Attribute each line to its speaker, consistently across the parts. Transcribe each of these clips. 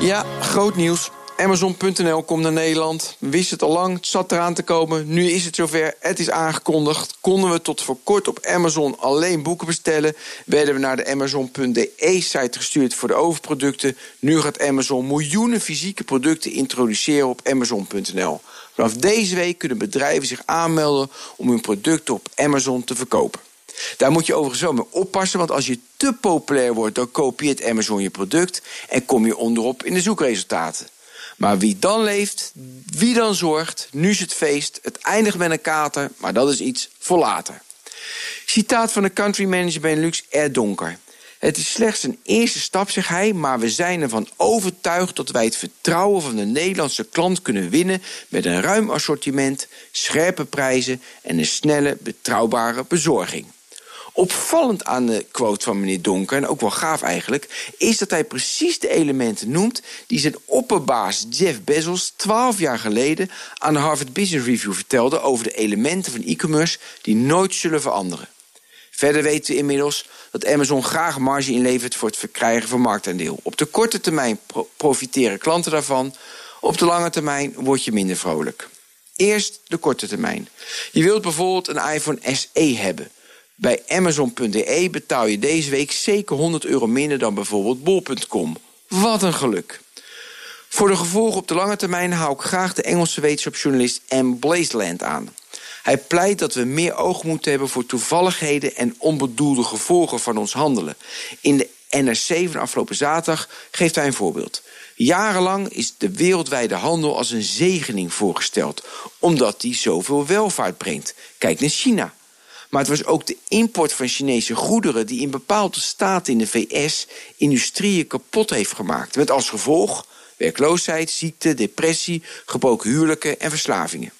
Speaker 1: Ja, groot nieuws. Amazon.nl komt naar Nederland. We wisten het al lang, het zat eraan te komen. Nu is het zover, het is aangekondigd. Konden we tot voor kort op Amazon alleen boeken bestellen... werden we naar de Amazon.de-site gestuurd voor de overproducten. Nu gaat Amazon miljoenen fysieke producten introduceren op Amazon.nl. Vanaf deze week kunnen bedrijven zich aanmelden... om hun producten op Amazon te verkopen. Daar moet je overigens wel mee oppassen, want als je te populair wordt, dan kopieert Amazon je product en kom je onderop in de zoekresultaten. Maar wie dan leeft, wie dan zorgt, nu is het feest, het eindigt met een kater, maar dat is iets voor later. Citaat van de country manager Benelux Ed Donker. Het is slechts een eerste stap, zegt hij, maar we zijn ervan overtuigd dat wij het vertrouwen van de Nederlandse klant kunnen winnen met een ruim assortiment, scherpe prijzen en een snelle, betrouwbare bezorging. Opvallend aan de quote van meneer Donker, en ook wel gaaf eigenlijk, is dat hij precies de elementen noemt die zijn opperbaas Jeff Bezos 12 jaar geleden aan de Harvard Business Review vertelde over de elementen van e-commerce die nooit zullen veranderen. Verder weten we inmiddels dat Amazon graag marge inlevert voor het verkrijgen van marktaandeel. Op de korte termijn profiteren klanten daarvan, op de lange termijn word je minder vrolijk. Eerst de korte termijn. Je wilt bijvoorbeeld een iPhone SE hebben. Bij Amazon.de betaal je deze week zeker 100 euro minder dan bijvoorbeeld Bol.com. Wat een geluk. Voor de gevolgen op de lange termijn hou ik graag de Engelse wetenschapsjournalist M. Blazeland aan. Hij pleit dat we meer oog moeten hebben voor toevalligheden en onbedoelde gevolgen van ons handelen. In de NRC van afgelopen zaterdag geeft hij een voorbeeld. Jarenlang is de wereldwijde handel als een zegening voorgesteld, omdat die zoveel welvaart brengt. Kijk naar China. Maar het was ook de import van Chinese goederen die in bepaalde staten in de VS industrieën kapot heeft gemaakt. Met als gevolg werkloosheid, ziekte, depressie, gebroken huwelijken en verslavingen.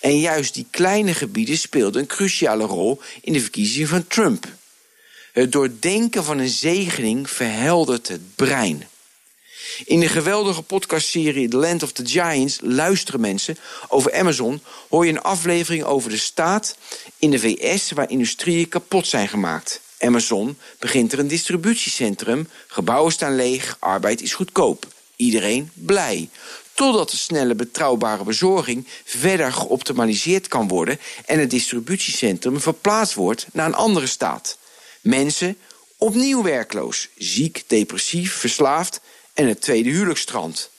Speaker 1: En juist die kleine gebieden speelden een cruciale rol in de verkiezing van Trump. Het doordenken van een zegening verheldert het brein. In de geweldige podcastserie The Land of the Giants luisteren mensen over Amazon hoor je een aflevering over de staat in de VS waar industrieën kapot zijn gemaakt. Amazon begint er een distributiecentrum, gebouwen staan leeg, arbeid is goedkoop. Iedereen blij. Totdat de snelle, betrouwbare bezorging verder geoptimaliseerd kan worden en het distributiecentrum verplaatst wordt naar een andere staat. Mensen opnieuw werkloos, ziek, depressief, verslaafd en het tweede huwelijksstrand.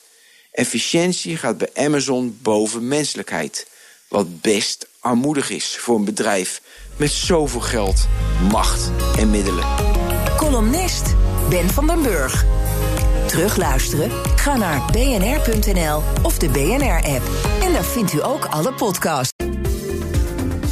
Speaker 1: Efficiëntie gaat bij Amazon boven menselijkheid. Wat best armoedig is voor een bedrijf met zoveel geld, macht en middelen.
Speaker 2: Columnist Ben van den Burg. Terugluisteren? Ga naar bnr.nl of de BNR-app. En daar vindt u ook alle podcasts.